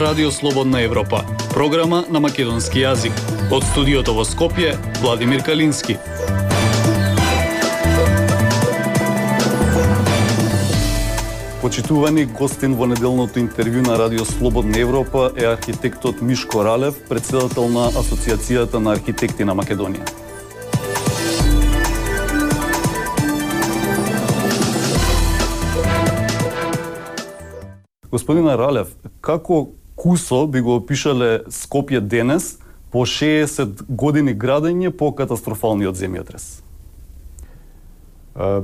Радио Слободна Европа, програма на македонски јазик. Од студиото во Скопје, Владимир Калински. Почитувани гостин во неделното интервју на Радио Слободна Европа е архитектот Мишко Ралев, председател на Асоциацијата на архитекти на Македонија. Господина Ралев, како кусо би го опишале Скопје денес по 60 години градење по катастрофалниот земјотрес? А,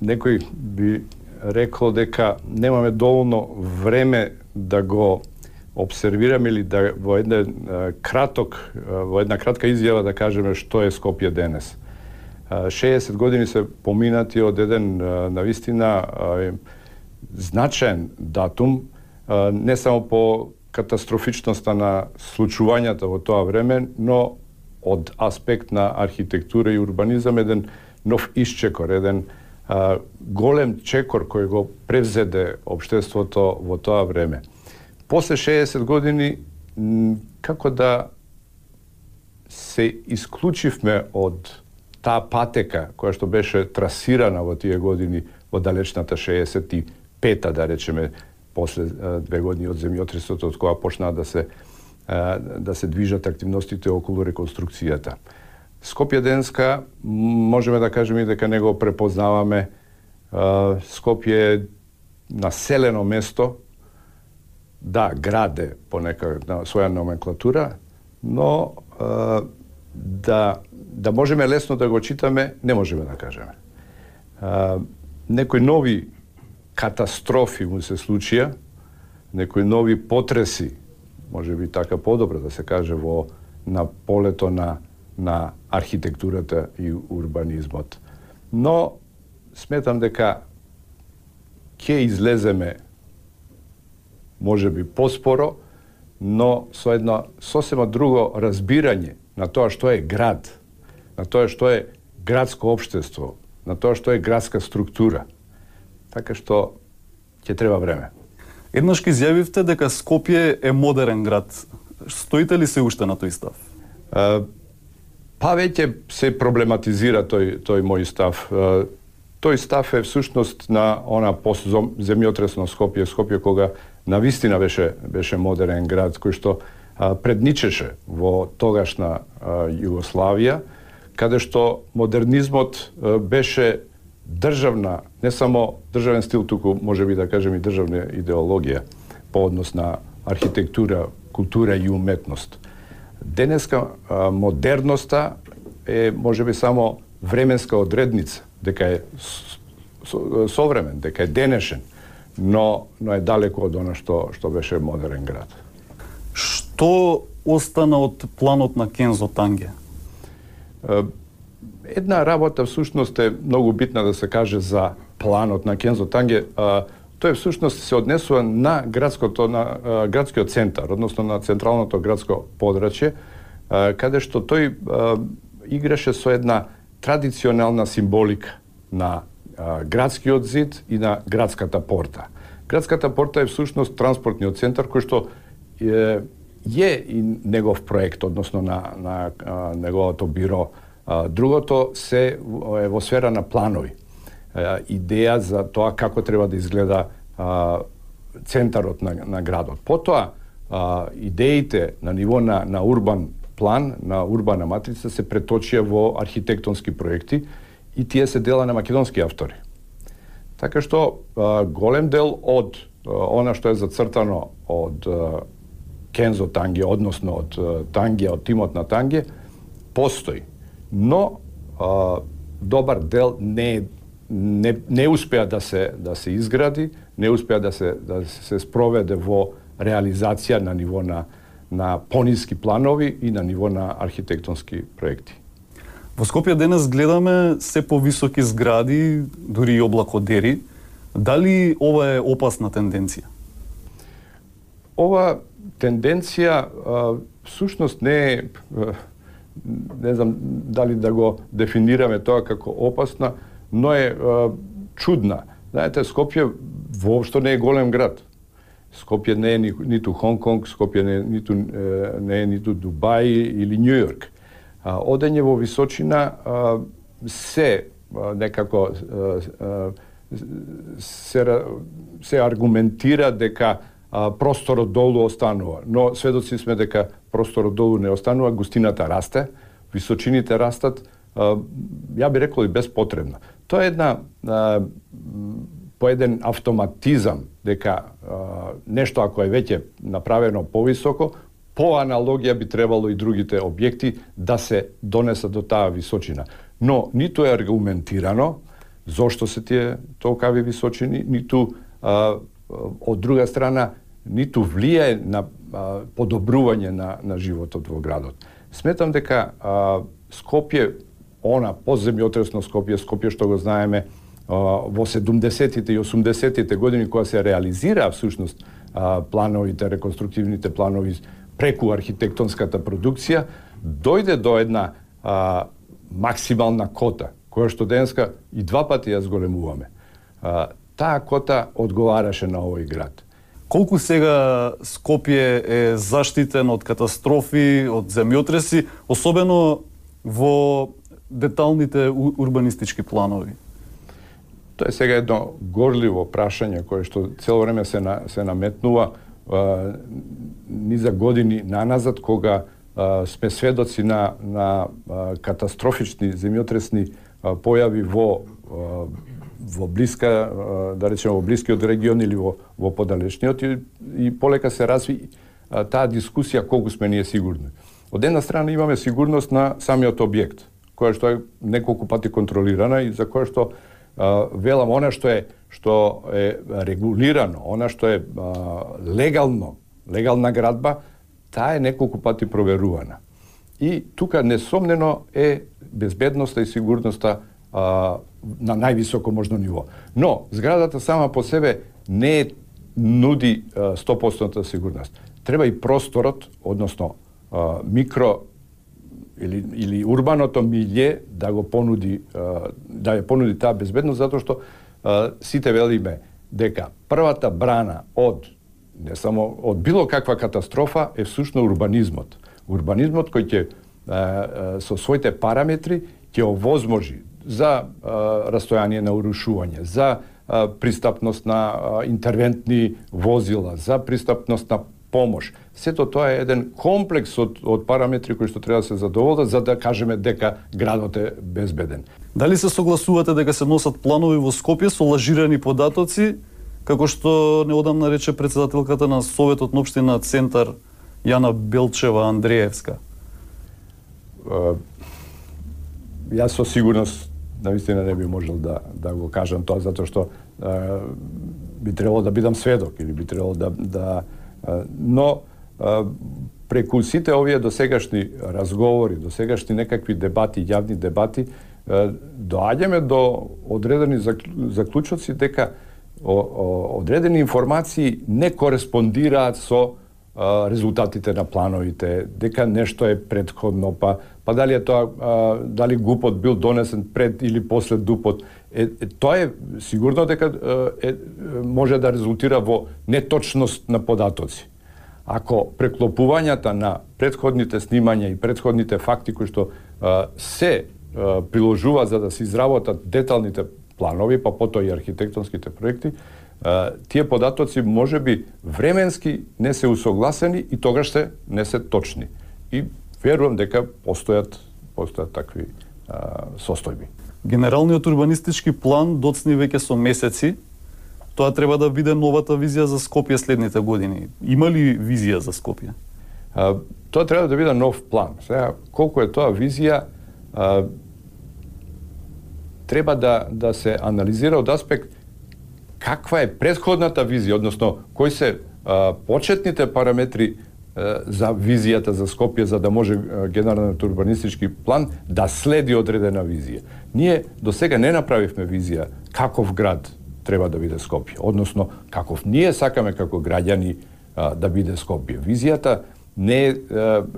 некој би рекол дека немаме доволно време да го обсервираме или да во една краток во една кратка изјава да кажеме што е Скопје денес. 60 години се поминати од еден навистина значен значаен датум, не само по катастрофичноста на случувањата во тоа време, но од аспект на архитектура и урбанизам еден нов исчекор, еден а, голем чекор кој го превзеде обштеството во тоа време. После 60 години како да се исклучивме од таа патека која што беше трасирана во тие години во далечната 65-та, да речеме, после две години од земјотресот, од која почнаа да се да се движат активностите околу реконструкцијата. Скопје денска можеме да кажеме дека него препознаваме Скопје е населено место, да, граде по нека на своја номенклатура, но да да можеме лесно да го читаме, не можеме да кажеме. некои нови катастрофи му се случија, некои нови потреси, може би така подобро да се каже во на полето на на архитектурата и урбанизмот. Но сметам дека ќе излеземе може би поспоро, но со едно сосема друго разбирање на тоа што е град, на тоа што е градско општество, на тоа што е градска структура. Така што ќе треба време. Еднаш ке изјавивте дека Скопје е модерен град. Стоите ли се уште на тој став? Па веќе се проблематизира тој тој мој став. Тој став е всушност на она земјотресно Скопје, Скопје кога на вистина беше беше модерен град кој што предничеше во тогашна Југославија, каде што модернизмот беше државна, не само државен стил, туку може би да кажем и државна идеологија по однос на архитектура, култура и уметност. Денеска модерноста е можеби само временска одредница, дека е современ, дека е денешен, но но е далеко од она што што беше модерен град. Што остана од планот на Кензо Танге? Една работа всушност е многу битна да се каже за планот на Кензо Танге тој всушност се однесува на градското на а, градскиот центар, односно на централното градско подрачје, каде што тој а, играше со една традиционална символика на а, градскиот зид и на градската порта. Градската порта е всушност транспортниот центар кој што е, е и негов проект, односно на, на на неговото биро. Другото се е во сфера на планови идеја за тоа како треба да изгледа центарот на, на градот. Потоа, идеите на ниво на, на урбан план, на урбана матрица се преточија во архитектонски проекти и тие се дела на македонски автори. Така што голем дел од она што е зацртано од Кензо Танге, односно од Тангија, од тимот на Танге, постои. Но а, добар дел не не, не успеа да се да се изгради, не успеа да се да се спроведе во реализација на ниво на на пониски планови и на ниво на архитектонски проекти. Во Скопје денес гледаме се повисоки згради, дури и облакодери. Дали ова е опасна тенденција? Ова тенденција всушност не е не знам дали да го дефинираме тоа како опасна, но е чудна. Знаете, Скопје воопшто не е голем град. Скопје не е ни, ниту Хонг Конг, Скопје не, ниту, не е ниту Дубај или Нью Йорк. Одење во височина се некако се, се аргументира дека просторот долу останува, но сведоци сме дека просторот долу не останува, густината расте, височините растат, ја би рекол и безпотребно. Тоа е една по еден автоматизам дека нешто ако е веќе направено повисоко, по аналогија би требало и другите објекти да се донесат до таа височина. Но ниту е аргументирано зошто се тие толкави височини, ниту а, од друга страна ниту влијае на а, подобрување на, на животот во градот. Сметам дека а, Скопје, она подземјотресно Скопје, Скопје што го знаеме а, во 70-тите и 80-тите години кога се реализира всушност а, плановите, реконструктивните планови преку архитектонската продукција, дојде до една а, максимална кота, која што денеска и два пати ја зголемуваме. А, таа кота одговараше на овој град. Колку сега Скопје е заштитен од катастрофи, од земјотреси, особено во деталните урбанистички планови? Тоа е сега едно горливо прашање кое што цело време се на, се наметнува а, ни за години наназад кога а, сме сведоци на на а, катастрофични земјотресни а, појави во а, во блиска, да речеме во блискиот регион или во, во подалечниот и, и полека се разви таа дискусија колку сме ние сигурни. Од една страна имаме сигурност на самиот објект, која што е неколку пати контролирана и за која што а, велам она што е што е регулирано, она што е а, легално, легална градба, таа е неколку пати проверувана. И тука несомнено е безбедноста и сигурноста а, на највисоко можно ниво. Но зградата сама по себе не нуди 100% сигурност. Треба и просторот, односно а, микро или, или урбаното милје да го понуди да ја понуди таа безбедност затоа што сите велиме дека првата брана од не само од било каква катастрофа е всушно урбанизмот. Урбанизмот кој ќе со своите параметри ќе овозможи за растојание на урушување, за пристапност на интервентни возила, за пристапност на помош. Сето тоа е еден комплекс од, од параметри кои што треба да се задоволат за да кажеме дека градот е безбеден. Дали се согласувате дека се носат планови во Скопје со лажирани податоци, како што неодамна рече председателката на Советот на општина Центар Јана Белчева Андреевска? Јас со сигурност Да, навистина не би можел да, да го кажам тоа, затоа што а, би требало да бидам сведок или би требало да... да а, но а, преку сите овие досегашни разговори, досегашни некакви дебати, јавни дебати, а, доаѓаме до одредени заклучоци дека о, о, одредени информации не кореспондираат со резултатите на плановите, дека нешто е предходно, па па дали е тоа а, дали гупот бил донесен пред или после дупот. Е, е тоа е сигурно дека е, може да резултира во неточност на податоци. Ако преклопувањата на предходните снимања и предходните факти кои што а, се а, приложува за да се изработат деталните планови, па потоа и архитектонските проекти, тие податоци може би временски не се усогласени и тогаш се не се точни. И верувам дека постојат постојат такви а, состојби. Генералниот урбанистички план доцни веќе со месеци. Тоа треба да биде новата визија за Скопје следните години. Има ли визија за Скопје? А, тоа треба да биде нов план. Сега, колку е тоа визија, а, треба да, да се анализира од аспект каква е предходната визија, односно кои се а, почетните параметри а, за визијата за Скопје за да може генералниот урбанистички план да следи одредена визија. Ние до сега не направивме визија каков град треба да биде Скопје, односно каков ние сакаме како граѓани а, да биде Скопје. Визијата не е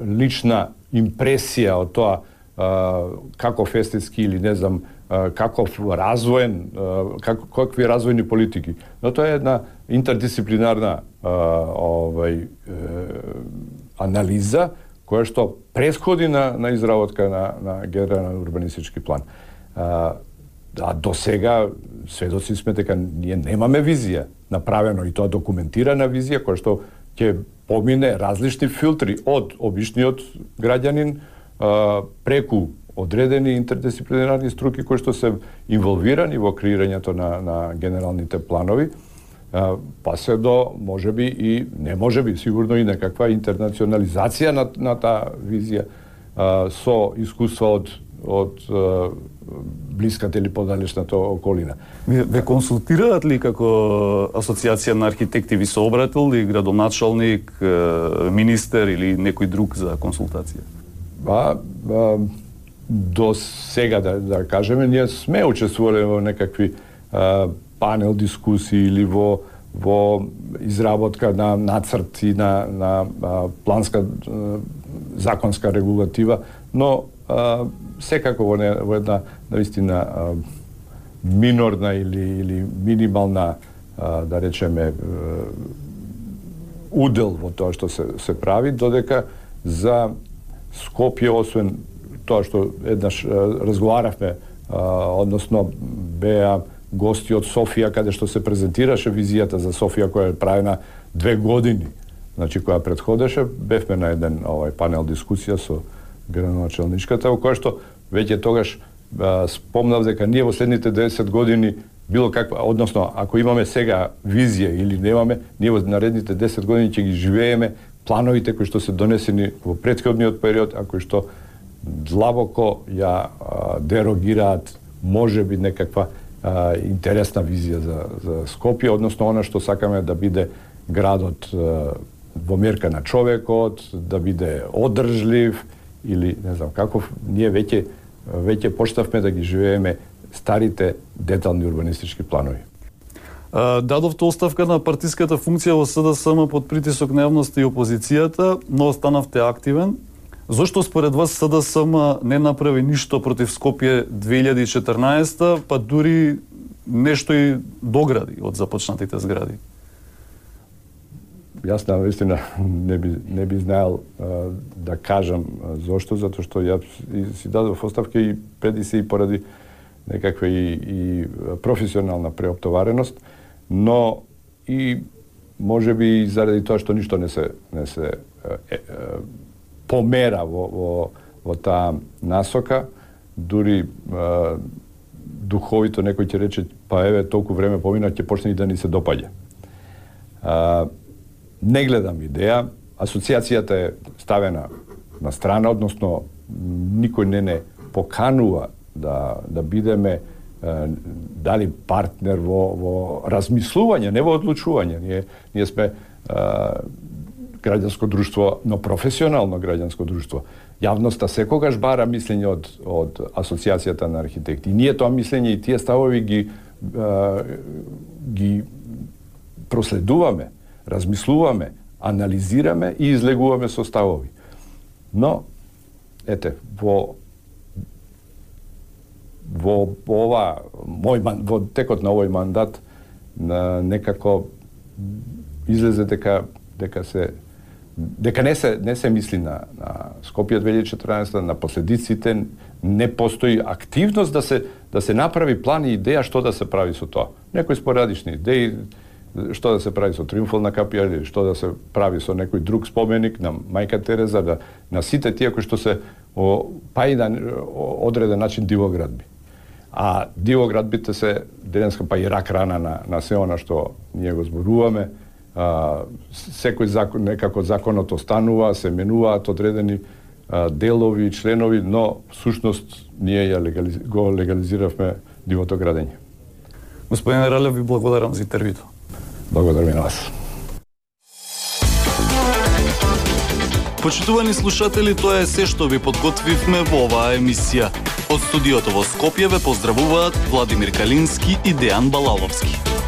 лична импресија од тоа а, каков фестиски или не знам каков развоен, како какви развојни политики. Но тоа е една интердисциплинарна овај анализа која што предходи на, на изработка на, на генерален урбанистички план. А, а до сега сведоци сме дека ние немаме визија направено и тоа документирана визија која што ќе помине различни филтри од обичниот граѓанин а, преку одредени интердисциплинарни струки кои што се инволвирани во креирањето на, на генералните планови, а, па се до, може би и, не може би, сигурно и некаква интернационализација на, на таа визија а, со искуства од од блиската или подалечната околина. Ве, ве консултираат ли како асоциација на архитекти ви се обратил ли градоначалник, министер или некој друг за консултација? Ба, ба до сега да, да кажеме, ние сме учествувале во некакви а, панел дискусии или во во изработка на нацрти на на а, планска а, законска регулатива, но а, секако во, не, во една наистина а, минорна или или минимална а, да речеме удел во тоа што се се прави додека за Скопје освен тоа што еднаш разговаравме, односно беа гости од Софија каде што се презентираше визијата за Софија која е правена две години, значи која предходеше, бевме на еден овај панел дискусија со градоначалничката во која што веќе тогаш а, спомнав дека ние во следните 10 години било каква, односно ако имаме сега визија или немаме, ние во наредните 10 години ќе ги живееме плановите кои што се донесени во претходниот период, а кои што длабоко ја а, дерогираат може би некаква а, интересна визија за, за Скопје, односно она што сакаме да биде градот а, во мерка на човекот, да биде одржлив или не знам каков, ние веќе веќе почнавме да ги живееме старите детални урбанистички планови. Дадовте оставка на партиската функција во СДСМ под притисок на јавноста и опозицијата, но останавте активен. Зошто според вас СДСМ не направи ништо против Скопје 2014, па дури нешто и догради од започнатите згради? Јас на вистина не би не би знаел а, да кажам зошто затоа што ја си дадов оставка и преди се и поради некаква и, и професионална преоптовареност, но и може би и заради тоа што ништо не се не се е, е, помера во, во, во таа насока, дури е, духовито некој ќе рече, па еве толку време помина, ќе почне и да ни се допаѓа. А, не гледам идеја, асоциацијата е ставена на страна, односно никој не не поканува да, да бидеме е, дали партнер во, во размислување, не во одлучување. Ние, ние сме е, граѓанско друштво, но професионално граѓанско друштво. Јавноста секогаш бара мислење од, од Асоциацијата на архитекти. Ние тоа мислење и тие ставови ги, а, ги проследуваме, размислуваме, анализираме и излегуваме со ставови. Но, ете, во во ова мој во текот на овој мандат на некако излезе дека дека се дека не се не се мисли на на Скопје 2014 на последиците не постои активност да се да се направи план и идеја што да се прави со тоа. Некои спорадични идеи што да се прави со Триумфална капија или што да се прави со некој друг споменик на мајка Тереза да на сите тие кои што се о, па и на одреден начин дивоградби. А дивоградбите се денеска па и рак рана на на се она што ние го зборуваме а, секој закон, некако законот останува, се менуваат одредени а, делови, членови, но сушност ние ја легализ... го легализиравме дивото градење. Господин Ралев, ви благодарам за интервјуто. Благодарам и на вас. Почитувани слушатели, тоа е се што ви подготвивме во оваа емисија. Од студиото во Скопје ве поздравуваат Владимир Калински и Дејан Балаловски.